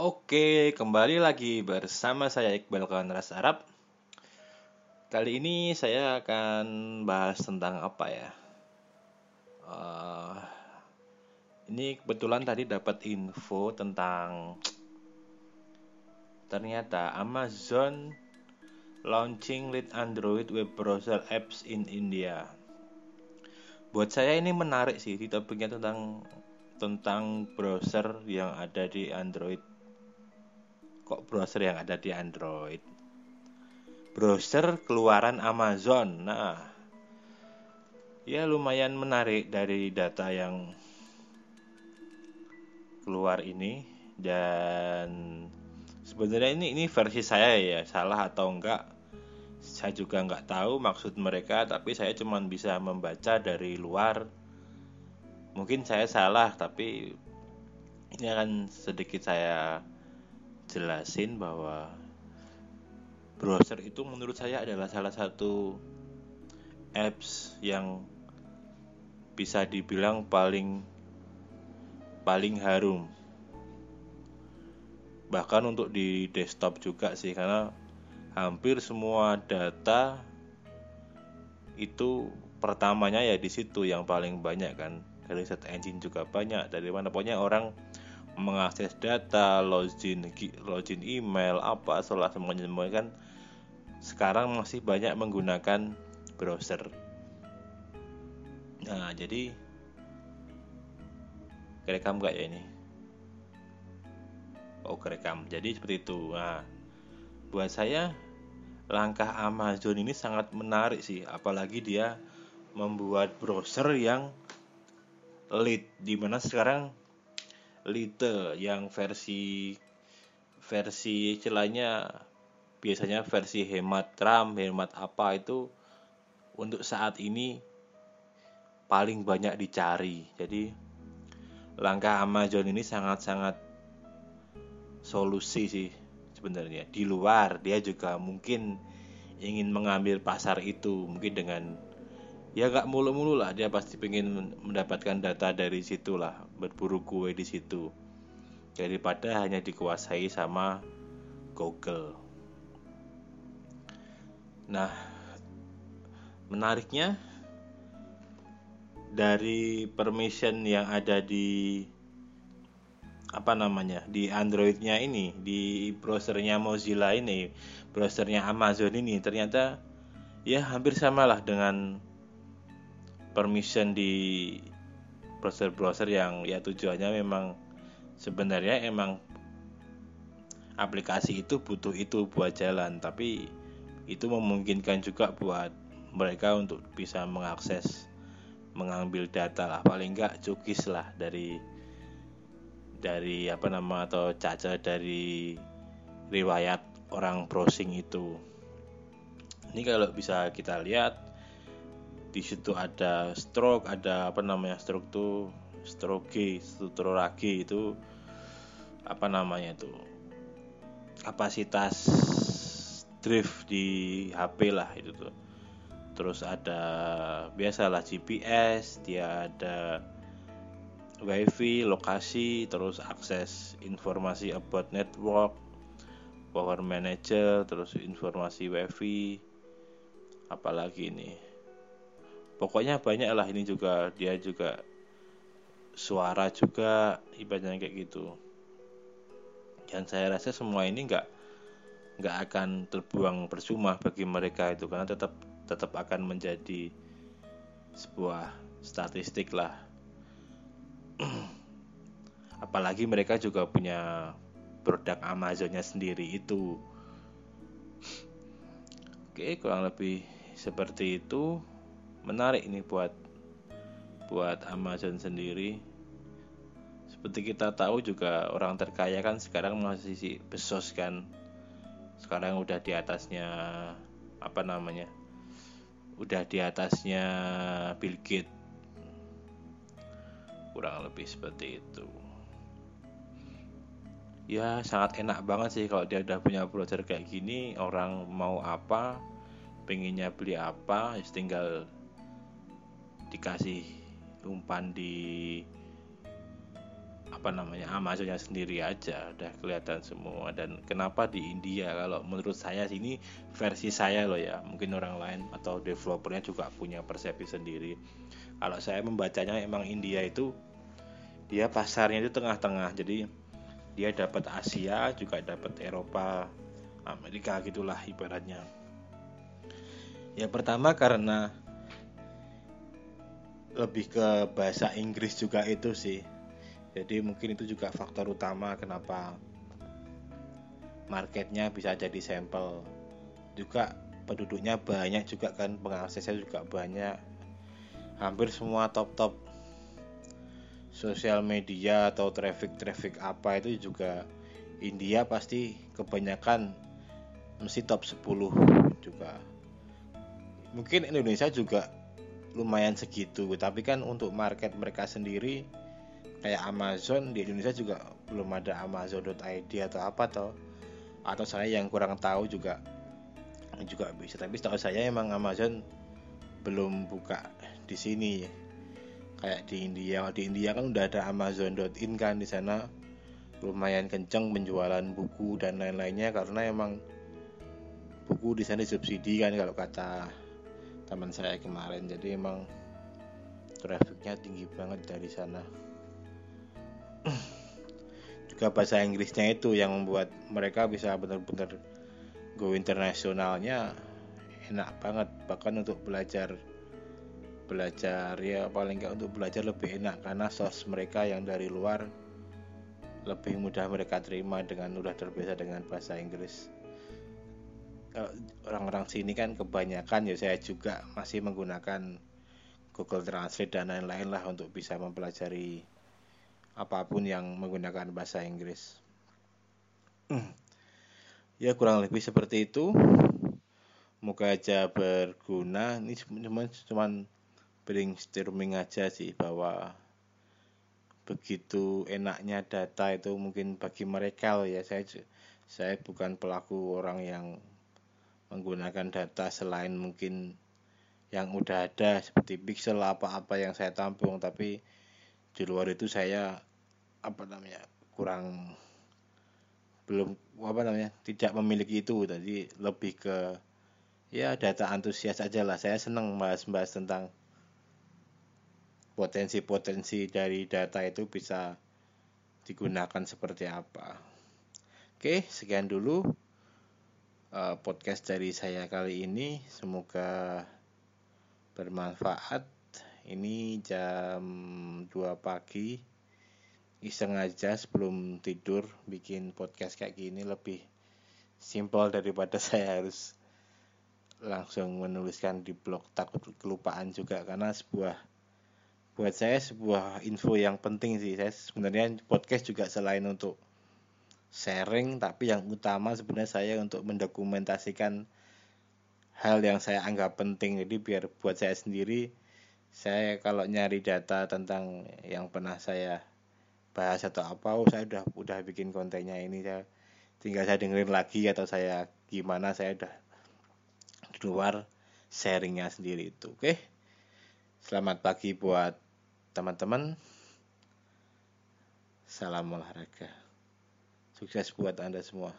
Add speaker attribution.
Speaker 1: Oke, kembali lagi bersama saya Iqbal Ras Arab. Kali ini saya akan bahas tentang apa ya? Uh, ini kebetulan tadi dapat info tentang ternyata Amazon launching lead Android web browser apps in India. Buat saya ini menarik sih, topiknya tentang tentang browser yang ada di Android kok browser yang ada di Android? Browser keluaran Amazon. Nah ya lumayan menarik dari data yang keluar ini. Dan sebenarnya ini ini versi saya ya salah atau enggak? Saya juga enggak tahu maksud mereka tapi saya cuma bisa membaca dari luar. Mungkin saya salah tapi ini akan sedikit saya jelasin bahwa browser itu menurut saya adalah salah satu apps yang bisa dibilang paling paling harum. Bahkan untuk di desktop juga sih karena hampir semua data itu pertamanya ya di situ yang paling banyak kan. Dari set engine juga banyak dari mana pokoknya orang mengakses data, login login email apa setelah semuanya semua kan sekarang masih banyak menggunakan browser. Nah, jadi kerekam gak ya ini? Oh, kerekam. Jadi seperti itu. Nah, buat saya langkah Amazon ini sangat menarik sih, apalagi dia membuat browser yang lead di mana sekarang Lite yang versi versi istilahnya biasanya versi hemat RAM, hemat apa itu untuk saat ini paling banyak dicari. Jadi langkah Amazon ini sangat-sangat solusi sih sebenarnya. Di luar dia juga mungkin ingin mengambil pasar itu mungkin dengan ya gak mulu-mulu lah dia pasti pengen mendapatkan data dari situ lah berburu kue di situ daripada hanya dikuasai sama Google. Nah, menariknya dari permission yang ada di apa namanya di Androidnya ini di browsernya Mozilla ini browsernya Amazon ini ternyata ya hampir sama lah dengan permission di browser-browser yang ya tujuannya memang sebenarnya emang aplikasi itu butuh itu buat jalan tapi itu memungkinkan juga buat mereka untuk bisa mengakses mengambil data lah. Paling enggak cukis lah dari dari apa nama atau caca dari riwayat orang browsing itu. Ini kalau bisa kita lihat di situ ada stroke ada apa namanya stroke tuh stroke stroke itu apa namanya itu kapasitas drift di HP lah itu tuh. Terus ada biasalah GPS dia ada wifi lokasi terus akses informasi about network power manager terus informasi wifi apalagi ini pokoknya banyak lah ini juga dia juga suara juga ibaratnya kayak gitu. Dan saya rasa semua ini nggak nggak akan terbuang percuma bagi mereka itu karena tetap tetap akan menjadi sebuah statistik lah. Apalagi mereka juga punya produk Amazonnya sendiri itu. Oke kurang lebih seperti itu menarik ini buat buat Amazon sendiri. Seperti kita tahu juga orang terkaya kan sekarang masih si Bezos kan. Sekarang udah di atasnya apa namanya udah di atasnya Bill Gates. Kurang lebih seperti itu. Ya sangat enak banget sih kalau dia udah punya browser kayak gini. Orang mau apa pengennya beli apa tinggal dikasih umpan di apa namanya Amazonnya sendiri aja udah kelihatan semua. Dan kenapa di India? Kalau menurut saya sini versi saya loh ya. Mungkin orang lain atau developernya juga punya persepsi sendiri. Kalau saya membacanya emang India itu dia pasarnya itu tengah-tengah. Jadi dia dapat Asia juga dapat Eropa Amerika gitulah ibaratnya. Ya pertama karena lebih ke bahasa Inggris juga itu sih. Jadi mungkin itu juga faktor utama kenapa marketnya bisa jadi sampel. Juga penduduknya banyak juga kan pengaksesnya juga banyak. Hampir semua top-top sosial media atau traffic-traffic apa itu juga India pasti kebanyakan mesti top 10 juga. Mungkin Indonesia juga lumayan segitu. Tapi kan untuk market mereka sendiri kayak Amazon di Indonesia juga belum ada Amazon.id atau apa atau atau saya yang kurang tahu juga juga bisa. Tapi setahu saya emang Amazon belum buka di sini. Kayak di India. Di India kan udah ada Amazon.in kan di sana. Lumayan kenceng penjualan buku dan lain-lainnya karena emang buku di sana subsidi kan kalau kata teman saya kemarin. Jadi emang trafficnya tinggi banget dari sana. Juga bahasa Inggrisnya itu yang membuat mereka bisa benar-benar go internasionalnya enak banget. Bahkan untuk belajar belajar ya paling nggak untuk belajar lebih enak. Karena sos mereka yang dari luar lebih mudah mereka terima dengan udah terbiasa dengan bahasa Inggris orang-orang sini kan kebanyakan ya saya juga masih menggunakan Google Translate dan lain-lain lah untuk bisa mempelajari apa pun yang menggunakan bahasa Inggris. ya kurang lebih seperti itu. Moga aja berguna. Ini cuma cuman brainstorming aja sih bahwa begitu enaknya data itu mungkin bagi mereka loh ya saya saya bukan pelaku orang yang menggunakan data selain mungkin yang udah ada seperti pixel apa-apa yang saya tampung. Tapi di luar itu saya apa namanya kurang belum apa namanya tidak memiliki itu. Tadi lebih ke ya data antusias aja lah. Saya senang bahas-bahas tentang potensi-potensi dari data itu bisa digunakan seperti apa. Oke sekian dulu uh, podcast dari saya kali ini. Semoga bermanfaat. Ini jam 2 pagi. Iseng aja sebelum tidur bikin podcast kayak gini. Lebih simpel daripada saya harus langsung menuliskan di blog. Takut kelupaan juga. Karena sebuah buat saya sebuah info yang penting sih. Saya sebenarnya podcast juga selain untuk sharing tapi yang utama sebenarnya saya untuk mendokumentasikan hal yang saya anggap penting. Jadi biar buat saya sendiri saya kalau nyari data tentang yang pernah saya bahas atau apa oh saya udah udah bikin kontennya ini saya tinggal saya dengerin lagi atau saya gimana saya udah di luar sharingnya sendiri itu. Oke selamat pagi buat teman-teman. Salam olahraga sukses buat anda semua